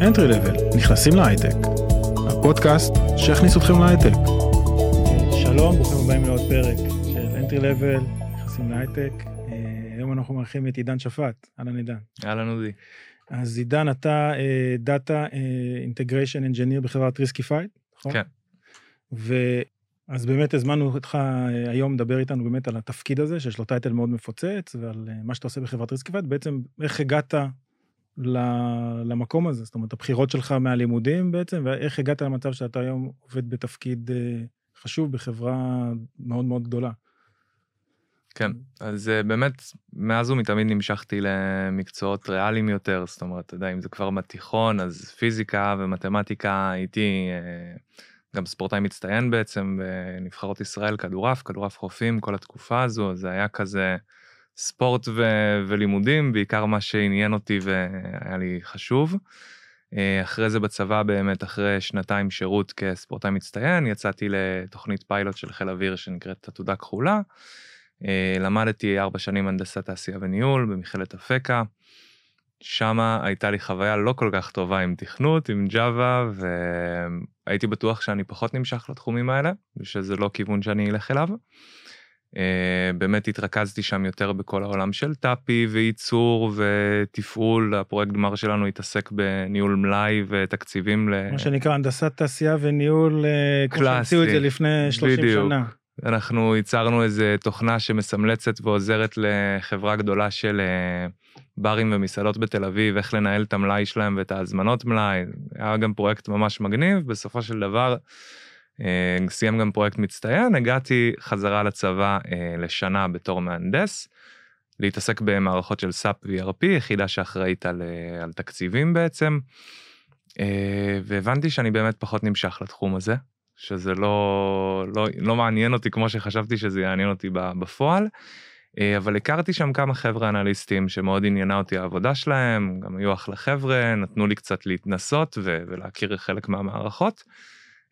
Entry Level, נכנסים להייטק. הפודקאסט שיכניס אתכם להייטק. שלום, ברוכים הבאים לעוד פרק של Entry Level, נכנסים להייטק. אה, היום אנחנו מארחים את עידן שפט, אהלן עידן. אהלן אודי. אז עידן, אתה data integration engineer בחברת ריסקיפייד, נכון? כן. אז באמת הזמנו אותך אה, היום לדבר איתנו באמת על התפקיד הזה, שיש לו טייטל מאוד מפוצץ, ועל אה, מה שאתה עושה בחברת ריסקיפייד, בעצם איך הגעת למקום הזה, זאת אומרת, הבחירות שלך מהלימודים בעצם, ואיך הגעת למצב שאתה היום עובד בתפקיד אה, חשוב בחברה מאוד מאוד גדולה. כן, אז באמת, מאז ומתמיד נמשכתי למקצועות ריאליים יותר, זאת אומרת, אתה יודע, אם זה כבר בתיכון, אז פיזיקה ומתמטיקה הייתי... גם ספורטאי מצטיין בעצם בנבחרות ישראל, כדורעף, כדורעף חופים, כל התקופה הזו, זה היה כזה ספורט ו- ולימודים, בעיקר מה שעניין אותי והיה לי חשוב. אה, אחרי זה בצבא באמת, אחרי שנתיים שירות כספורטאי מצטיין, יצאתי לתוכנית פיילוט של חיל אוויר שנקראת עתודה כחולה. אה, למדתי ארבע שנים הנדסת תעשייה וניהול במכללת אפקה. שמה הייתה לי חוויה לא כל כך טובה עם תכנות, עם ג'אווה, והייתי בטוח שאני פחות נמשך לתחומים האלה, ושזה לא כיוון שאני אלך אליו. Uh, באמת התרכזתי שם יותר בכל העולם של טאפי וייצור ותפעול, הפרויקט גמר שלנו התעסק בניהול מלאי ותקציבים ל... מה שנקרא הנדסת תעשייה וניהול, קלאסי, כמו שהמציאו את זה לפני 30 בדיוק. שנה. אנחנו ייצרנו איזה תוכנה שמסמלצת ועוזרת לחברה גדולה של אה, ברים ומסעדות בתל אביב, איך לנהל את המלאי שלהם ואת ההזמנות מלאי. היה גם פרויקט ממש מגניב, בסופו של דבר אה, סיים גם פרויקט מצטיין, הגעתי חזרה לצבא אה, לשנה בתור מהנדס, להתעסק במערכות של סאפ VRP, יחידה שאחראית על, על תקציבים בעצם, והבנתי שאני באמת פחות נמשך לתחום הזה. שזה לא, לא, לא מעניין אותי כמו שחשבתי שזה יעניין אותי בפועל. אה, אבל הכרתי שם כמה חבר'ה אנליסטים שמאוד עניינה אותי העבודה שלהם, גם היו אחלה חבר'ה, נתנו לי קצת להתנסות ולהכיר חלק מהמערכות.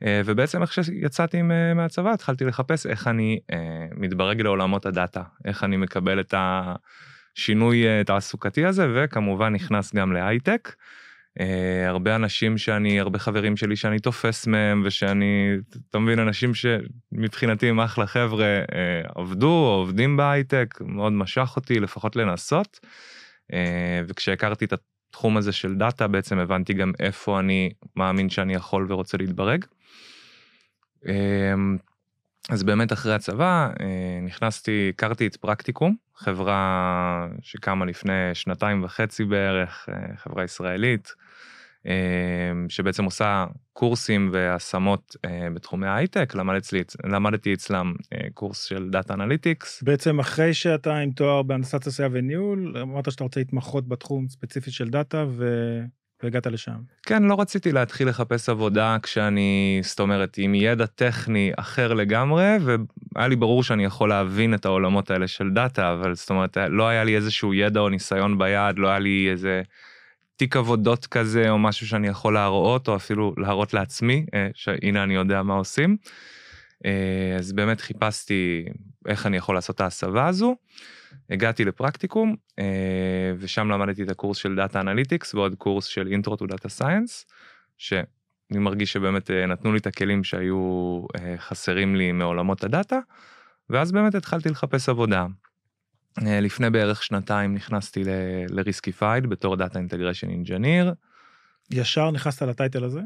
אה, ובעצם איך שיצאתי מהצבא התחלתי לחפש איך אני אה, מתברג לעולמות הדאטה, איך אני מקבל את השינוי תעסוקתי הזה, וכמובן נכנס גם להייטק. הרבה אנשים שאני, הרבה חברים שלי שאני תופס מהם ושאני, אתה מבין, אנשים שמבחינתי הם אחלה חבר'ה, עבדו או עובדים בהייטק, מאוד משך אותי לפחות לנסות. וכשהכרתי את התחום הזה של data בעצם הבנתי גם איפה אני מאמין שאני יכול ורוצה להתברג. Uh, אז באמת אחרי הצבא uh, נכנסתי, הכרתי את פרקטיקום, חברה שקמה לפני שנתיים וחצי בערך, uh, חברה ישראלית. אמ, שבעצם עושה קורסים והשמות אה, בתחומי ההייטק, למדתי, למדתי אצלם אה, קורס של data analytics. בעצם אחרי שאתה עם תואר בהנדסת תעשייה וניהול, אמרת שאתה רוצה להתמחות בתחום ספציפי של data ו... והגעת לשם. כן, לא רציתי להתחיל לחפש עבודה כשאני, זאת אומרת, עם ידע טכני אחר לגמרי, והיה לי ברור שאני יכול להבין את העולמות האלה של דאטה, אבל זאת אומרת, לא היה לי איזשהו ידע או ניסיון ביד, לא היה לי איזה תיק עבודות כזה או משהו שאני יכול להראות או אפילו להראות לעצמי אה, שהנה אני יודע מה עושים. אה, אז באמת חיפשתי איך אני יכול לעשות את ההסבה הזו. הגעתי לפרקטיקום אה, ושם למדתי את הקורס של data analytics ועוד קורס של intro to data science. שאני מרגיש שבאמת נתנו לי את הכלים שהיו חסרים לי מעולמות ה data. ואז באמת התחלתי לחפש עבודה. אה, לפני בערך שנתיים נכנסתי לריסקיפייד בתור data integration engineer. ישר נכנסת לטייטל הזה?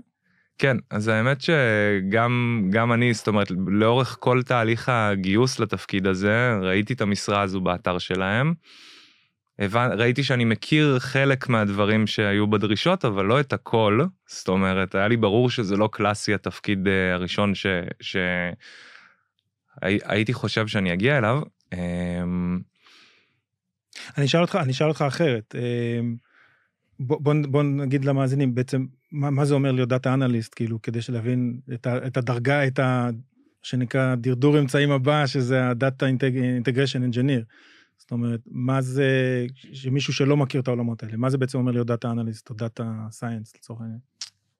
כן, אז האמת שגם גם אני, זאת אומרת, לאורך כל תהליך הגיוס לתפקיד הזה, ראיתי את המשרה הזו באתר שלהם. ראיתי שאני מכיר חלק מהדברים שהיו בדרישות, אבל לא את הכל. זאת אומרת, היה לי ברור שזה לא קלאסי התפקיד אה, הראשון שהייתי חושב שאני אגיע אליו. אמ, אני אשאל אותך, אני אשאל אותך אחרת. אמ, בוא, בוא, בוא נגיד למאזינים בעצם, מה, מה זה אומר להיות data analyst, כאילו, כדי שלהבין את, את הדרגה, את ה... שנקרא דרדור אמצעים הבא, שזה ה data integration engineer. זאת אומרת, מה זה, שמישהו שלא מכיר את העולמות האלה, מה זה בעצם אומר להיות data analyst או data science לצורך העניין?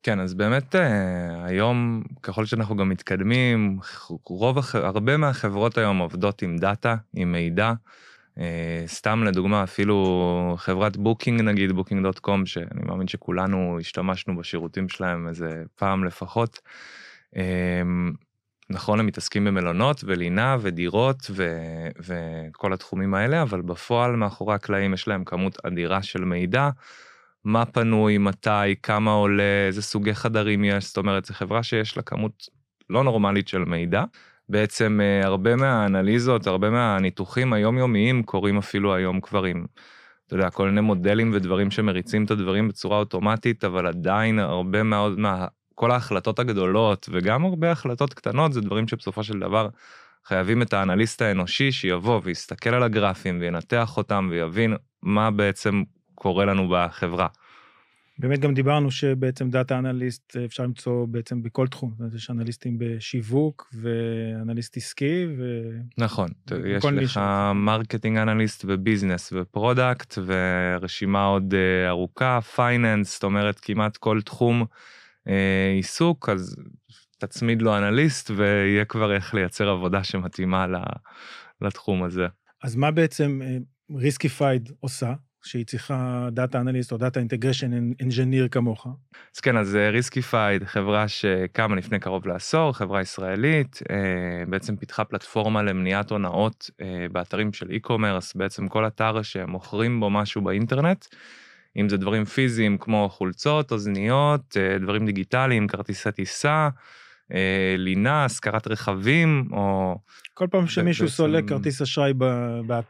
כן, אז באמת אה, היום, ככל שאנחנו גם מתקדמים, רוב, הרבה מהחברות היום עובדות עם data, עם מידע. אה, סתם לדוגמה אפילו חברת בוקינג נגיד Booking dot com שאני מאמין שכולנו השתמשנו בשירותים שלהם איזה פעם לפחות. אה, נכון הם מתעסקים במלונות ולינה ודירות ו, וכל התחומים האלה אבל בפועל מאחורי הקלעים יש להם כמות אדירה של מידע. מה פנוי מתי כמה עולה איזה סוגי חדרים יש זאת אומרת זו חברה שיש לה כמות לא נורמלית של מידע. בעצם אה, הרבה מהאנליזות, הרבה מהניתוחים היומיומיים קורים אפילו היום כבר עם, אתה יודע, כל מיני מודלים ודברים שמריצים את הדברים בצורה אוטומטית, אבל עדיין הרבה מאוד מה... כל ההחלטות הגדולות וגם הרבה החלטות קטנות זה דברים שבסופו של דבר חייבים את האנליסט האנושי שיבוא ויסתכל על הגרפים וינתח אותם ויבין מה בעצם קורה לנו בחברה. באמת גם דיברנו שבעצם data analyst אפשר למצוא בעצם בכל תחום, יש אנליסטים בשיווק ואנליסט עסקי ו... נכון, יש לך marketing analyst ו business ו product ורשימה עוד אה, ארוכה, finance, זאת אומרת כמעט כל תחום אה, עיסוק, אז תצמיד לו אנליסט ויהיה כבר איך לייצר עבודה שמתאימה לתחום הזה. אז מה בעצם ריסקיפייד אה, עושה? שהיא צריכה data analyst או data integration engineer כמוך. אז כן, אז ריסקיפייד, חברה שקמה לפני קרוב לעשור, חברה ישראלית, אה, בעצם פיתחה פלטפורמה למניעת הונאות אה, באתרים של e-commerce, בעצם כל אתר שמוכרים בו משהו באינטרנט, אם זה דברים פיזיים כמו חולצות, אוזניות, אה, דברים דיגיטליים, כרטיסי טיסה. אה, לינה, השכרת רכבים, או... כל פעם שמישהו בעצם... סולק כרטיס אשראי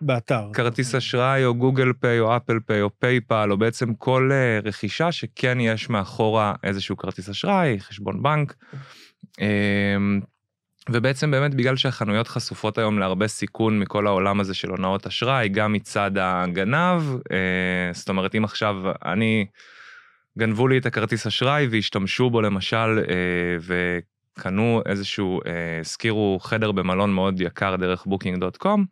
באתר. כרטיס אשראי או Google Pay או Apple Pay או PayPal, או בעצם כל אה, רכישה שכן יש מאחורה איזשהו כרטיס אשראי, חשבון בנק. אמ, ובעצם באמת בגלל שהחנויות חשופות היום להרבה סיכון מכל העולם הזה של הונאות אשראי, גם מצד הגנב, אה, זאת אומרת אם עכשיו אני... גנבו לי את הכרטיס אשראי והשתמשו בו למשל קנו איזשהו, אה, הזכירו חדר במלון מאוד יקר דרך dot com.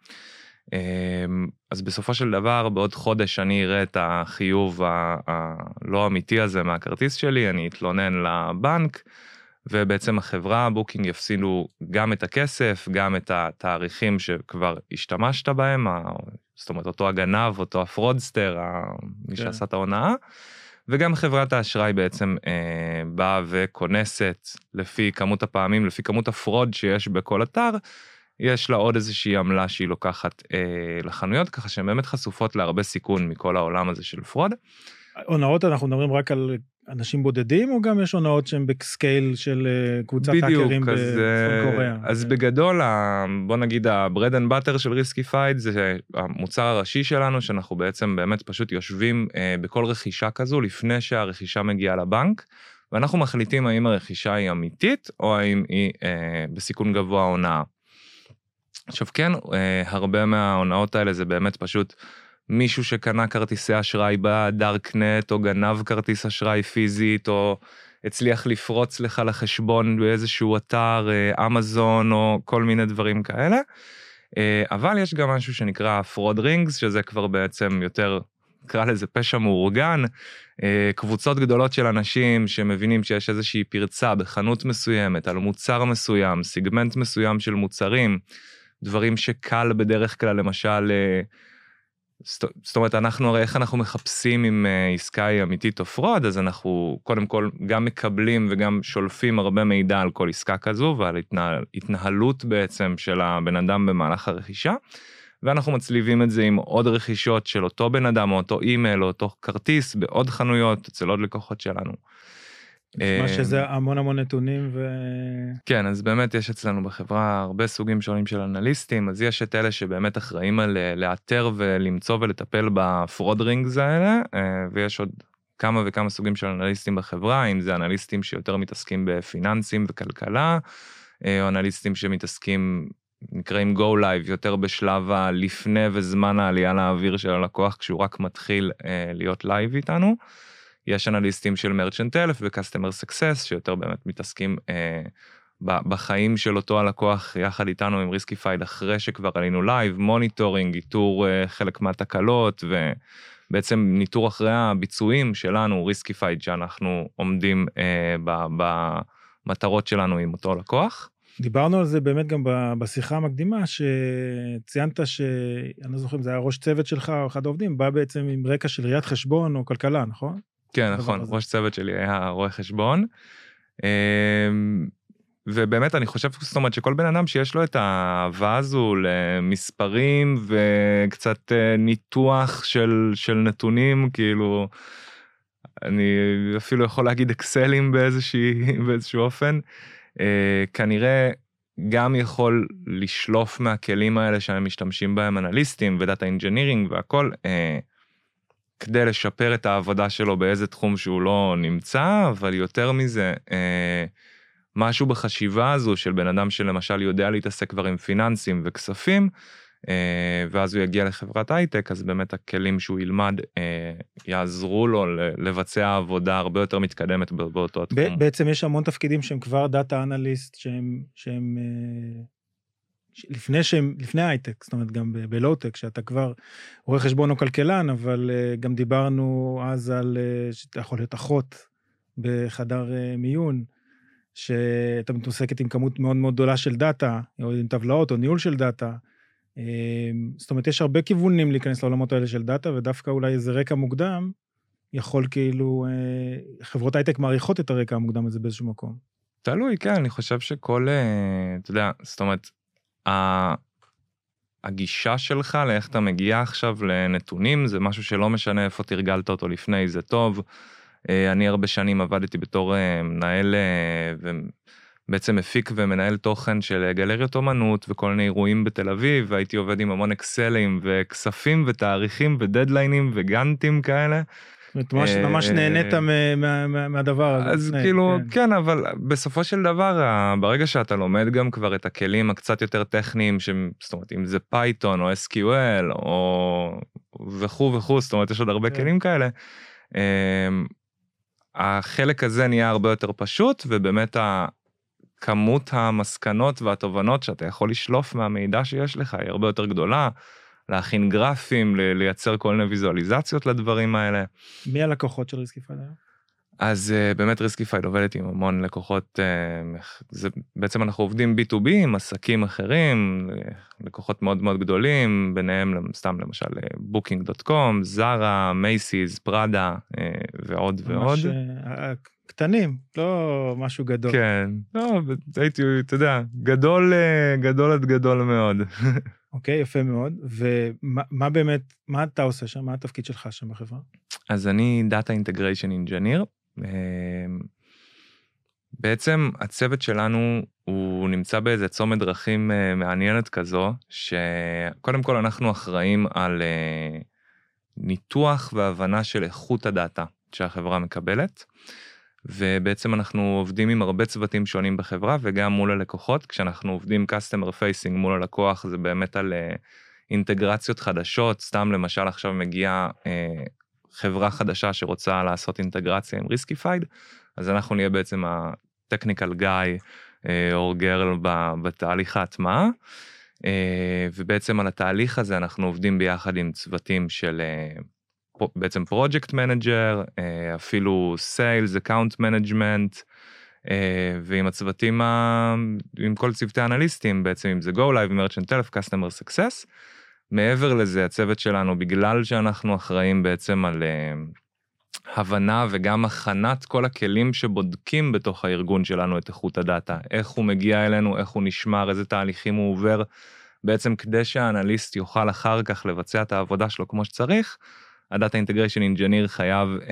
אז בסופו של דבר בעוד חודש אני אראה את החיוב הלא אמיתי הזה מהכרטיס שלי, אני אתלונן לבנק, ובעצם החברה בוקינג יפסידו גם את הכסף, גם את התאריכים שכבר השתמשת בהם, זאת אומרת אותו הגנב, אותו ה fraudster, מי כן. שעשה את ההונאה. וגם חברת האשראי בעצם אה, באה וכונסת לפי כמות הפעמים, לפי כמות ה fraud שיש בכל אתר, יש לה עוד איזושהי עמלה שהיא לוקחת אה, לחנויות, ככה שהן באמת חשופות להרבה סיכון מכל העולם הזה של fraud. הונאות אנחנו מדברים רק על אנשים בודדים או גם יש הונאות שהן ב scale של אה, קבוצת האקרים בצפון אה, קוריאה? אז בגדול בוא נגיד ה bread and butter של Riskified זה המוצר הראשי שלנו שאנחנו בעצם באמת פשוט יושבים אה, בכל רכישה כזו לפני שהרכישה מגיעה לבנק. ואנחנו מחליטים האם הרכישה היא אמיתית או האם היא אה, בסיכון גבוה הונאה. עכשיו כן, אה, הרבה מההונאות האלה זה באמת פשוט מישהו שקנה כרטיסי אשראי בדארקנט, או גנב כרטיס אשראי פיזית, או הצליח לפרוץ לך לחשבון באיזשהו אתר, אה, אמזון, או כל מיני דברים כאלה. אה, אבל יש גם משהו שנקרא fraud rings, שזה כבר בעצם יותר, נקרא לזה פשע מאורגן. אה, קבוצות גדולות של אנשים שמבינים שיש איזושהי פרצה בחנות מסוימת, על מוצר מסוים, סיגמנט מסוים של מוצרים, דברים שקל בדרך כלל, למשל, זאת אומרת אנחנו הרי איך אנחנו מחפשים אם אה, עסקה היא אמיתית או fraud אז אנחנו קודם כל גם מקבלים וגם שולפים הרבה מידע על כל עסקה כזו ועל התנהל, התנהלות בעצם של הבן אדם במהלך הרכישה. ואנחנו מצליבים את זה עם עוד רכישות של אותו בן אדם או אותו אימייל או אותו כרטיס בעוד חנויות אצל עוד לקוחות שלנו. נשמע שזה המון המון נתונים ו... כן, אז באמת יש אצלנו בחברה הרבה סוגים שונים של אנליסטים, אז יש את אלה שבאמת אחראים על אה, לאתר ולמצוא ולטפל ב fraud rings האלה, אה, ויש עוד כמה וכמה סוגים של אנליסטים בחברה, אם זה אנליסטים שיותר מתעסקים בפיננסים וכלכלה, אה, או אנליסטים שמתעסקים, נקראים go live, יותר בשלב הלפני וזמן העלייה לאוויר של הלקוח, כשהוא רק מתחיל להיות live איתנו. יש אנליסטים של merchant health ו customer success שיותר באמת מתעסקים אה, בחיים של אותו הלקוח יחד איתנו עם Riskified אחרי שכבר עלינו live, monitoring, איתור אה, חלק מהתקלות ובעצם ניטור אחרי הביצועים שלנו, Riskified שאנחנו עומדים אה, במטרות שלנו עם אותו לקוח. דיברנו על זה באמת גם בשיחה המקדימה, שציינת ש... אני לא זוכר אם זה היה ראש צוות שלך או אחד העובדים, בא בעצם עם רקע של ראיית חשבון או כלכלה, נכון? כן, נכון, ראש צוות שלי היה רואה חשבון. אמ, ובאמת אני חושב זאת אומרת שכל בן אדם שיש לו את האהבה הזו למספרים וקצת אה, ניתוח של של נתונים כאילו אני אפילו יכול להגיד אקסלים באיזושהי באיזשהו אופן אה, כנראה גם יכול לשלוף מהכלים האלה שהם משתמשים בהם אנליסטים ו data engineering והכל אה, כדי לשפר את העבודה שלו באיזה תחום שהוא לא נמצא אבל יותר מזה. אה, משהו בחשיבה הזו של בן אדם שלמשל יודע להתעסק כבר עם פיננסים וכספים, אה, ואז הוא יגיע לחברת הייטק, אז באמת הכלים שהוא ילמד אה, יעזרו לו לבצע עבודה הרבה יותר מתקדמת באותו התחום. בעצם יש המון תפקידים שהם כבר data analyst, שהם, שהם אה, לפני שהם, לפני הייטק, זאת אומרת גם בלואו-טק, שאתה כבר רואה חשבון או כלכלן, אבל גם דיברנו אז על שאתה יכול להיות אחות בחדר מיון. שאתה מתעסקת עם כמות מאוד מאוד גדולה של data, או עם טבלאות, או ניהול של data. זאת אומרת, יש הרבה כיוונים להיכנס לעולמות האלה של דאטה, ודווקא אולי איזה רקע מוקדם, יכול כאילו, אה, חברות הייטק מעריכות את הרקע המוקדם הזה באיזשהו מקום. תלוי, כן, אני חושב שכל, אה, אתה יודע, זאת אומרת, הגישה שלך לאיך אתה מגיע עכשיו לנתונים, זה משהו שלא משנה איפה תרגלת אותו לפני, זה טוב. אה, אני הרבה שנים עבדתי בתור אה, מנהל אה, ובעצם מפיק ומנהל תוכן של גלריות אומנות וכל מיני אירועים בתל אביב והייתי עובד עם המון אקסלים וכספים ותאריכים ודדליינים וגאנטים כאלה. ממש, ממש נהנית מהדבר הזה. אז כאילו כן. כן אבל בסופו של דבר ברגע שאתה לומד גם כבר את הכלים הקצת יותר טכניים זאת אומרת אם זה Python או SQL או וכו' וכו' זאת אומרת יש עוד הרבה כן. כלים כאלה. החלק הזה נהיה הרבה יותר פשוט ובאמת כמות המסקנות והתובנות שאתה יכול לשלוף מהמידע שיש לך היא הרבה יותר גדולה. להכין גרפים, לייצר כל מיני ויזואליזציות לדברים האלה. מי הלקוחות של Riskified היום? אז uh, באמת Riskified עובדת עם המון לקוחות, uh, זה, בעצם אנחנו עובדים B2B עם עסקים אחרים, לקוחות מאוד מאוד גדולים, ביניהם סתם למשל Booking.com, Zara, Macy's, Prada ועוד ועוד. אה, קטנים, לא משהו גדול. כן, לא, הייתי, אתה יודע, גדול, גדול עד גדול מאוד. אוקיי, okay, יפה מאוד. ומה באמת, מה אתה עושה שם? מה התפקיד שלך שם בחברה? אז אני Data Integration Engineer. אמ, בעצם הצוות שלנו הוא נמצא באיזה צומת דרכים אה, מעניינת כזו, שקודם כל אנחנו אחראים על אה, ניתוח והבנה של איכות הדאטה שהחברה מקבלת. ובעצם אנחנו עובדים עם הרבה צוותים שונים בחברה וגם מול הלקוחות כשאנחנו עובדים customer facing מול הלקוח זה באמת על uh, אינטגרציות חדשות סתם למשל עכשיו מגיעה uh, חברה חדשה שרוצה לעשות אינטגרציה עם Riskified, אז אנחנו נהיה בעצם ה technical guy או girl בתהליך ההטמעה. אה, ובעצם על התהליך הזה אנחנו עובדים ביחד עם צוותים של אה, בעצם project manager, אה, אפילו sales, account management, ועם הצוותים, עם כל צוותי האנליסטים בעצם אם זה Go Live, Merchant Health, Customer Success. מעבר לזה הצוות שלנו בגלל שאנחנו אחראים בעצם על uh, הבנה וגם הכנת כל הכלים שבודקים בתוך הארגון שלנו את איכות ה data איך הוא מגיע אלינו איך הוא נשמר איזה תהליכים הוא עובר בעצם כדי שהאנליסט יוכל אחר כך לבצע את העבודה שלו כמו שצריך. ה data integration engineer חייב uh,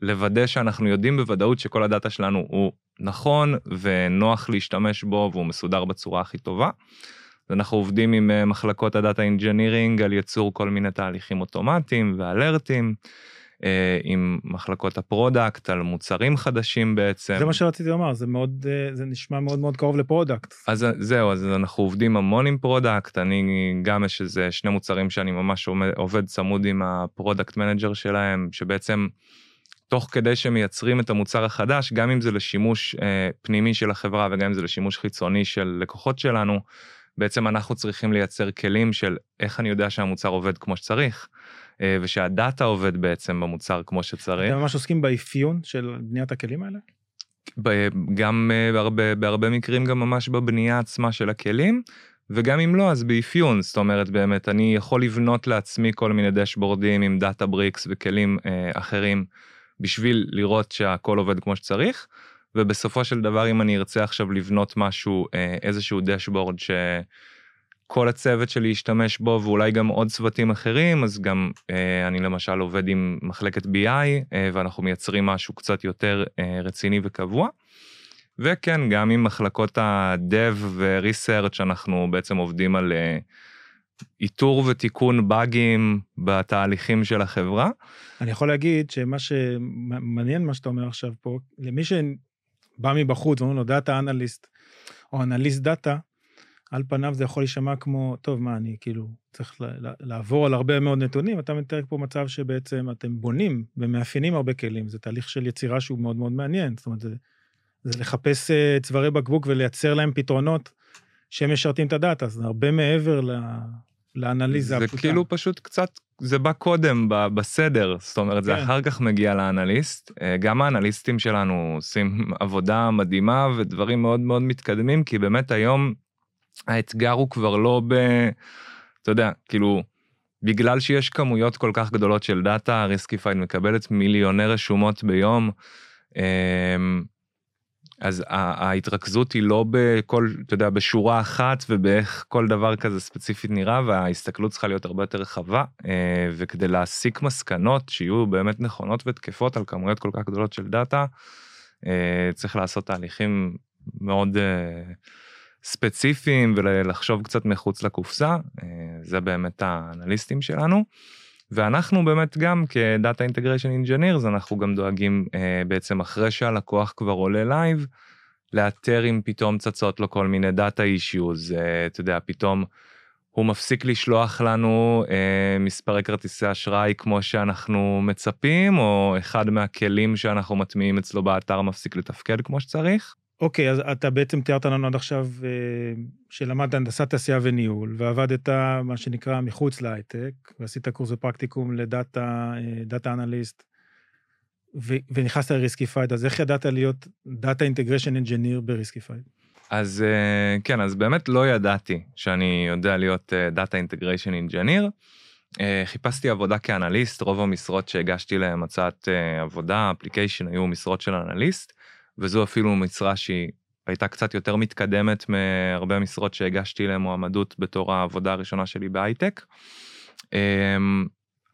לוודא שאנחנו יודעים בוודאות שכל ה data שלנו הוא נכון ונוח להשתמש בו והוא מסודר בצורה הכי טובה. אנחנו עובדים עם אה, מחלקות הדאטה אינג'ינירינג על יצור כל מיני תהליכים אוטומטיים ו alerts. אה, עם מחלקות ה product על מוצרים חדשים בעצם. זה מה שרציתי לומר זה מאוד אה, זה נשמע מאוד מאוד קרוב ל product. אז זהו אז אנחנו עובדים המון עם product אני גם יש איזה שני מוצרים שאני ממש עומד, עובד צמוד עם ה product manager שלהם שבעצם תוך כדי שמייצרים את המוצר החדש גם אם זה לשימוש אה, פנימי של החברה וגם אם זה לשימוש חיצוני של לקוחות שלנו. בעצם אנחנו צריכים לייצר כלים של איך אני יודע שהמוצר עובד כמו שצריך, אה, ושהדאטה עובד בעצם במוצר כמו שצריך. אתם ממש עוסקים באפיון של בניית הכלים האלה? גם בהרבה, בהרבה מקרים גם ממש בבנייה עצמה של הכלים. וגם אם לא אז באפיון זאת אומרת באמת אני יכול לבנות לעצמי כל מיני דשבורדים עם דאטה בריקס וכלים אה, אחרים בשביל לראות שהכל עובד כמו שצריך ובסופו של דבר אם אני ארצה עכשיו לבנות משהו אה, איזשהו דשבורד שכל הצוות שלי ישתמש בו ואולי גם עוד צוותים אחרים אז גם אה, אני למשל עובד עם מחלקת BI אה, ואנחנו מייצרים משהו קצת יותר אה, רציני וקבוע. וכן, גם עם מחלקות ה-Dev ו-Research אנחנו בעצם עובדים על אה, איתור ותיקון באגים בתהליכים של החברה. אני יכול להגיד שמה שמעניין מה שאתה אומר עכשיו פה, למי שבא מבחוץ ואומרים לו data analyst או analyst data, על פניו זה יכול להישמע כמו, טוב, מה, אני כאילו צריך לעבור על הרבה מאוד נתונים, אתה מתאר פה מצב שבעצם אתם בונים ומאפיינים הרבה כלים, זה תהליך של יצירה שהוא מאוד מאוד מעניין, זאת אומרת, זה זה לחפש אה, צווארי בקבוק ולייצר להם פתרונות שהם משרתים את ה data, זה הרבה מעבר ל... לאנליזה הפשוטה. זה כאילו פשוט קצת, זה בא קודם בסדר, זאת אומרת, כן. זה אחר כך מגיע לאנליסט. אה, גם האנליסטים שלנו עושים עבודה מדהימה ודברים מאוד מאוד מתקדמים, כי באמת היום האתגר הוא כבר לא ב... אתה יודע, כאילו, בגלל שיש כמויות כל כך גדולות של data, Riskified מקבלת מיליוני רשומות ביום. אמ, אז ההתרכזות היא לא בכל, אתה יודע, בשורה אחת ובאיך כל דבר כזה ספציפית נראה, וההסתכלות צריכה להיות הרבה יותר רחבה, אה, וכדי להסיק מסקנות שיהיו באמת נכונות ותקפות על כמויות כל כך גדולות של data, אה, צריך לעשות תהליכים מאוד אה, ספציפיים ולחשוב קצת מחוץ לקופסה, זה באמת האנליסטים שלנו. ואנחנו באמת גם כ data integration engineers אנחנו גם דואגים אה, בעצם אחרי שהלקוח כבר עולה live, לאתר אם פתאום צצות לו כל מיני data issues, אה, אתה יודע, פתאום הוא מפסיק לשלוח לנו אה, מספרי כרטיסי אשראי כמו שאנחנו מצפים, או אחד מהכלים שאנחנו מטמיעים אצלו באתר מפסיק לתפקד כמו שצריך. אוקיי, אז אתה בעצם תיארת לנו עד עכשיו אה, שלמדת הנדסת תעשייה וניהול, ועבדת מה שנקרא מחוץ להייטק, ועשית קורס בפרקטיקום ל data, אה, data analyst, ונכנסת ל Riskified, אז איך ידעת להיות data integration engineer ב Riskified? אז אה, כן, אז באמת לא ידעתי שאני יודע להיות data integration engineer. חיפשתי עבודה כאנליסט, רוב המשרות שהגשתי להם הצעת עבודה, אפליקיישן, היו משרות של אנליסט. וזו אפילו משרה שהיא הייתה קצת יותר מתקדמת מהרבה משרות שהגשתי למועמדות בתור העבודה הראשונה שלי בהייטק. אמ,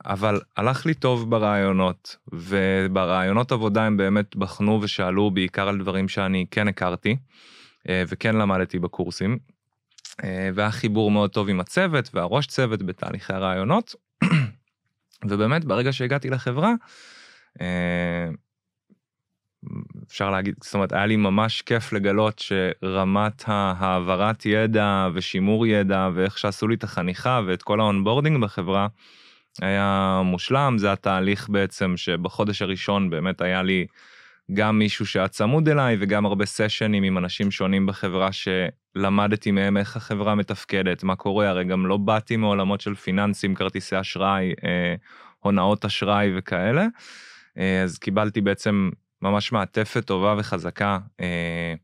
אבל הלך לי טוב ברעיונות, וברעיונות עבודה הם באמת בחנו ושאלו בעיקר על דברים שאני כן הכרתי, אה, וכן למדתי בקורסים. אה, והיה חיבור מאוד טוב עם הצוות והראש צוות בתהליכי הרעיונות. ובאמת ברגע שהגעתי לחברה, אה, אפשר להגיד, זאת אומרת, היה לי ממש כיף לגלות שרמת העברת ידע ושימור ידע ואיך שעשו לי את החניכה ואת כל ה onboarding בחברה היה מושלם, זה התהליך בעצם שבחודש הראשון באמת היה לי גם מישהו שהיה צמוד אליי וגם הרבה sessions עם אנשים שונים בחברה שלמדתי מהם איך החברה מתפקדת, מה קורה, הרי גם לא באתי מעולמות של פיננסים, כרטיסי אשראי, אה, הונאות אשראי וכאלה. אה, אז קיבלתי בעצם ממש מעטפת טובה וחזקה אה,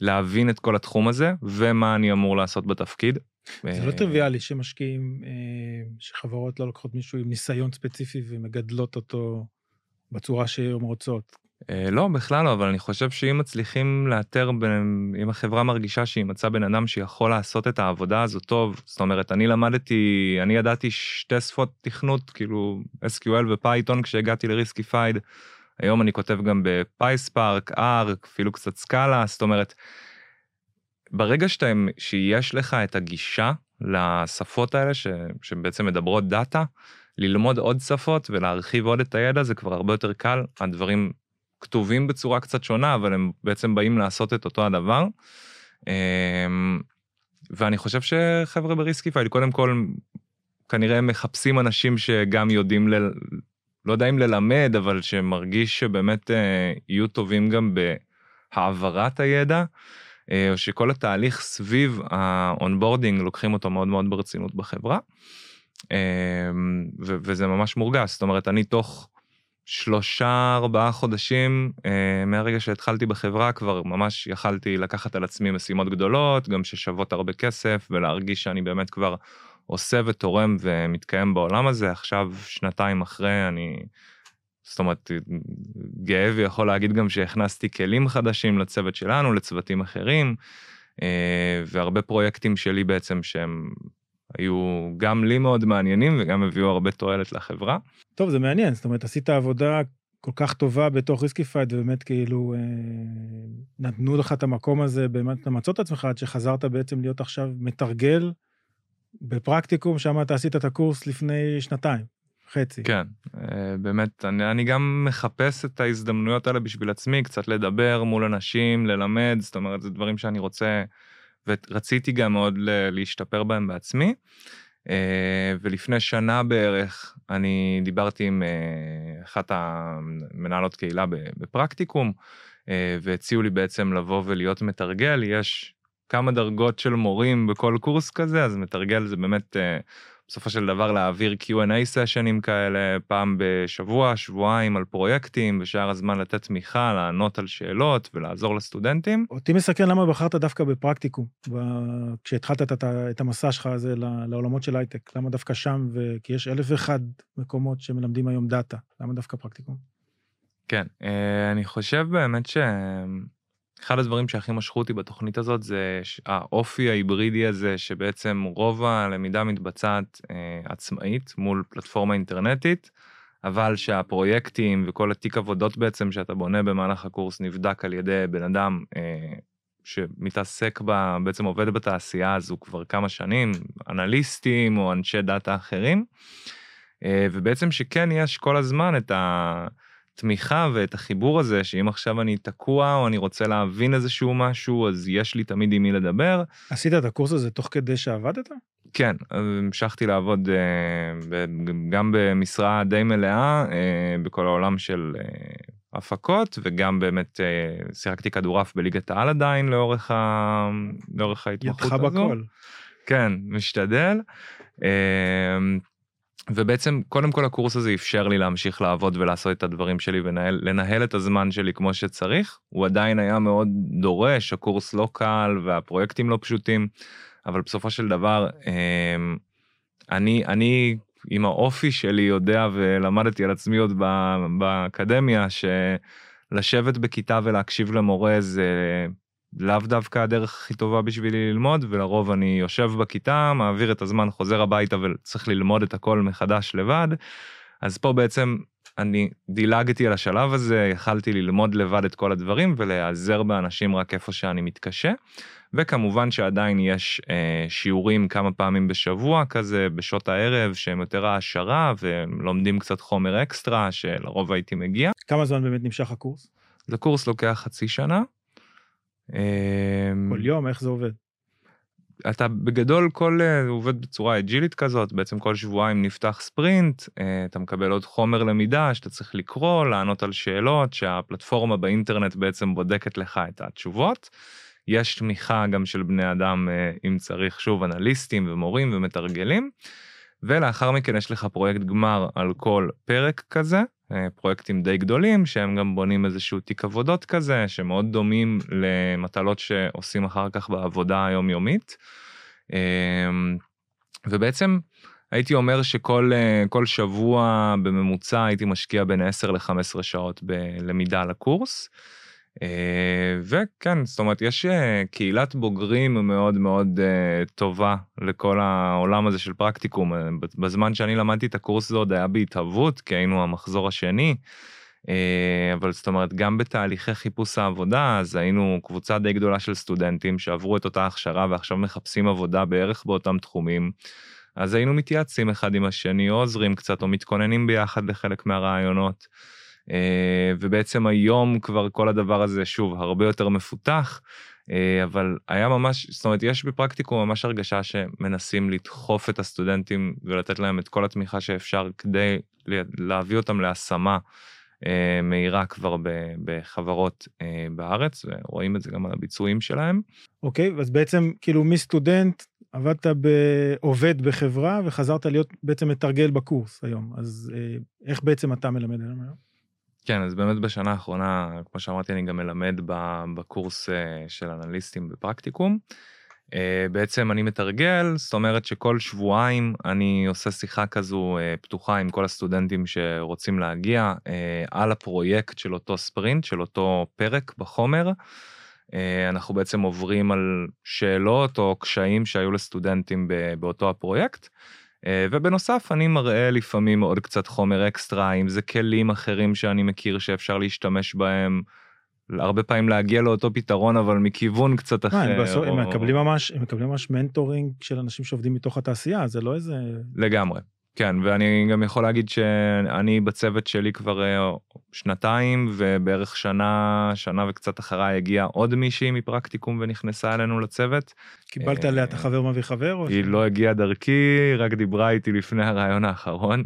להבין את כל התחום הזה ומה אני אמור לעשות בתפקיד. זה לא טריוויאלי שמשקיעים, אה, שחברות לא לוקחות מישהו עם ניסיון ספציפי ומגדלות אותו בצורה שהן רוצות. אה, לא, בכלל לא, אבל אני חושב שאם מצליחים לאתר, אם החברה מרגישה שהיא מצאה בן אדם שיכול לעשות את העבודה הזו טוב, זאת אומרת, אני למדתי, אני ידעתי שתי שפות תכנות, כאילו SQL ו Python כשהגעתי ל Riskified. היום אני כותב גם ב PySpark, R, אפילו קצת Scala, זאת אומרת, ברגע שאתה, שיש לך את הגישה לשפות האלה ש, שבעצם מדברות data, ללמוד עוד שפות ולהרחיב עוד את הידע זה כבר הרבה יותר קל, הדברים כתובים בצורה קצת שונה, אבל הם בעצם באים לעשות את אותו הדבר. אמ, ואני חושב שחבר'ה ב Riskified קודם כל כנראה מחפשים אנשים שגם יודעים ל... לא יודע אם ללמד, אבל שמרגיש שבאמת אה, יהיו טובים גם בהעברת הידע, אה, או שכל התהליך סביב ה onboarding לוקחים אותו מאוד מאוד ברצינות בחברה. אה, ו- וזה ממש מורגש, זאת אומרת, אני תוך שלושה, ארבעה חודשים אה, מהרגע שהתחלתי בחברה, כבר ממש יכלתי לקחת על עצמי משימות גדולות, גם ששוות הרבה כסף, ולהרגיש שאני באמת כבר עושה ותורם ומתקיים בעולם הזה. עכשיו, שנתיים אחרי, אני, זאת אומרת, גאה ויכול להגיד גם שהכנסתי כלים חדשים לצוות שלנו, לצוותים אחרים, אה, והרבה פרויקטים שלי בעצם שהם היו גם לי מאוד מעניינים וגם הביאו הרבה תועלת לחברה. טוב, זה מעניין, זאת אומרת, עשית עבודה כל כך טובה בתוך Riskified, ובאמת כאילו אה, נתנו לך את המקום הזה באמת למצוא את עצמך, עד שחזרת בעצם להיות עכשיו מתרגל בפרקטיקום, שם אתה עשית את הקורס לפני שנתיים, חצי. כן, אה, באמת, אני, אני גם מחפש את ההזדמנויות האלה בשביל עצמי, קצת לדבר מול אנשים, ללמד, זאת אומרת, זה דברים שאני רוצה... ורציתי גם מאוד להשתפר בהם בעצמי. אה, ולפני שנה בערך אני דיברתי עם אה, אחת המנהלות קהילה בפרקטיקום, והציעו לי בעצם לבוא ולהיות מתרגל, יש כמה דרגות של מורים בכל קורס כזה, אז מתרגל זה באמת בסופו של דבר להעביר Q&A סשנים כאלה פעם בשבוע, שבועיים על פרויקטים, בשאר הזמן לתת תמיכה, לענות על שאלות ולעזור לסטודנטים. אותי מסקרן למה בחרת דווקא בפרקטיקום, כשהתחלת את, את המסע שלך הזה לעולמות של הייטק, למה דווקא שם, ו... כי יש אלף ואחד מקומות שמלמדים היום דאטה, למה דווקא פרקטיקום? כן, אה, אני חושב באמת ש... אחד הדברים שהכי משכו אותי בתוכנית הזאת זה האופי ההיברידי הזה שבעצם רוב הלמידה מתבצעת אה, עצמאית מול פלטפורמה אינטרנטית, אבל שהפרויקטים וכל התיק עבודות בעצם שאתה בונה במהלך הקורס נבדק על ידי בן אדם אה, שמתעסק בה, בעצם עובד בתעשייה הזו כבר כמה שנים, אנליסטים או אנשי דאטה אחרים, אה, ובעצם שכן יש כל הזמן את ה... התמיכה ואת החיבור הזה שאם עכשיו אני תקוע או אני רוצה להבין איזשהו משהו אז יש לי תמיד עם מי לדבר. עשית את הקורס הזה תוך כדי שעבדת? כן, המשכתי לעבוד אה, גם במשרה די מלאה אה, בכל העולם של אה, הפקות וגם באמת שיחקתי כדורעף בליגת העל עדיין לאורך, ה... לאורך ההתמחות הזו. ידך בכל. כן, משתדל. ובעצם קודם כל הקורס הזה אפשר לי להמשיך לעבוד ולעשות את הדברים שלי ולנהל את הזמן שלי כמו שצריך. הוא עדיין היה מאוד דורש, הקורס לא קל והפרויקטים לא פשוטים, אבל בסופו של דבר אמ, אני, אני עם האופי שלי יודע ולמדתי על עצמי עוד באקדמיה שלשבת בכיתה ולהקשיב למורה זה לאו דווקא הדרך הכי טובה בשבילי ללמוד, ולרוב אני יושב בכיתה, מעביר את הזמן, חוזר הביתה וצריך ללמוד את הכל מחדש לבד. אז פה בעצם אני דילגתי על השלב הזה, יכלתי ללמוד לבד את כל הדברים ולהיעזר באנשים רק איפה שאני מתקשה. וכמובן שעדיין יש אה, שיעורים כמה פעמים בשבוע כזה, בשעות הערב, שהם יותר העשרה ולומדים קצת חומר אקסטרה, שלרוב הייתי מגיע. כמה זמן באמת נמשך הקורס? זה קורס לוקח חצי שנה. אמ, כל יום, איך זה עובד? אתה בגדול כל אה, עובד בצורה אג'ילית כזאת בעצם כל שבועיים נפתח ספרינט אה, אתה מקבל עוד חומר למידה שאתה צריך לקרוא לענות על שאלות שהפלטפורמה באינטרנט בעצם בודקת לך את התשובות. יש תמיכה גם של בני אדם אה, אם צריך שוב אנליסטים ומורים ומתרגלים. ולאחר מכן יש לך פרויקט גמר על כל פרק כזה פרויקטים די גדולים שהם גם בונים איזשהו תיק עבודות כזה שמאוד דומים למטלות שעושים אחר כך בעבודה היומיומית. אמ, ובעצם הייתי אומר שכל אה, שבוע בממוצע הייתי משקיע בין 10 ל-15 שעות בלמידה לקורס. אה, וכן, זאת אומרת, יש אה, קהילת בוגרים מאוד מאוד אה, טובה לכל העולם הזה של פרקטיקום. בזמן שאני למדתי את הקורס הזה עוד היה בהתהוות, כי היינו המחזור השני. אבל זאת אומרת, גם בתהליכי חיפוש העבודה, אז היינו קבוצה די גדולה של סטודנטים שעברו את אותה הכשרה ועכשיו מחפשים עבודה בערך באותם תחומים. אז היינו מתייעצים אחד עם השני, עוזרים קצת, או מתכוננים ביחד לחלק מהרעיונות. אה, ובעצם היום כבר כל הדבר הזה שוב הרבה יותר מפותח. אה, אבל היה ממש, זאת אומרת, יש בפרקטיקום ממש הרגשה שמנסים לדחוף את הסטודנטים ולתת להם את כל התמיכה שאפשר כדי להביא אותם להשמה אה, מהירה כבר בחברות בארץ, ורואים את זה גם על הביצועים שלהם. אוקיי, okay, אז בעצם כאילו מסטודנט עבדת בעובד בחברה וחזרת להיות בעצם מתרגל בקורס היום, אז איך בעצם אתה מלמד היום? כן, אז באמת בשנה האחרונה, כמו שאמרתי, אני גם מלמד בקורס אה, של אנליסטים בפרקטיקום. אה, בעצם אני מתרגל, זאת אומרת שכל שבועיים אני עושה שיחה כזו אה, פתוחה עם כל הסטודנטים שרוצים להגיע על הפרויקט של אותו ספרינט, של אותו פרק בחומר. אנחנו בעצם עוברים על שאלות או קשיים שהיו לסטודנטים באותו הפרויקט. אה, ובנוסף אני מראה לפעמים עוד קצת חומר אקסטרה, אם זה כלים אחרים שאני מכיר שאפשר להשתמש בהם. הרבה פעמים להגיע לאותו פתרון אבל מכיוון קצת אה, אחר. הם, בסוף, או... הם מקבלים ממש הם מקבלים ממש mentoring של אנשים שעובדים מתוך התעשייה זה לא איזה לגמרי כן, ואני גם יכול להגיד שאני בצוות שלי כבר אה, שנתיים, ובערך שנה, שנה וקצת אחריי הגיעה עוד מישהי מפרקטיקום ונכנסה אלינו לצוות. קיבלת עליה את החבר מביא חבר? היא לא הגיעה דרכי, רק דיברה איתי לפני הרעיון האחרון.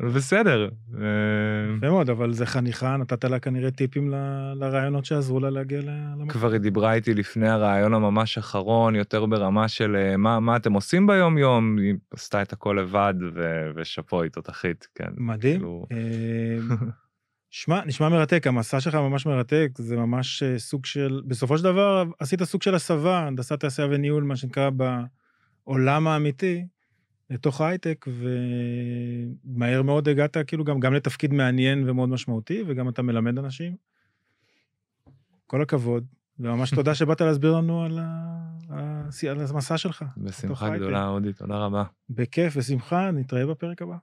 בסדר. אה, יפה מאוד, אבל זה חניכה, נתת לה כנראה טיפים לרעיונות שעזרו לה להגיע למקום. כבר היא דיברה איתי לפני הרעיון הממש אחרון, יותר ברמה של אה, מה, מה אתם עושים ביום יום, היא עשתה את הכל לבד ו- ושאפו היא תותחית, כן. מדהים. אה, שמע, נשמע מרתק, המסע שלך ממש מרתק, זה ממש סוג של, בסופו של דבר עשית סוג של הסבה, הנדסת תעשייה וניהול, מה שנקרא, בעולם האמיתי. לתוך ההייטק, ומהר מאוד הגעת כאילו גם, גם לתפקיד מעניין ומאוד משמעותי, וגם אתה מלמד אנשים. כל הכבוד, וממש תודה שבאת להסביר לנו על, ה... על המסע שלך. בשמחה גדולה, אודי, תודה רבה. בכיף, ושמחה, נתראה בפרק הבא.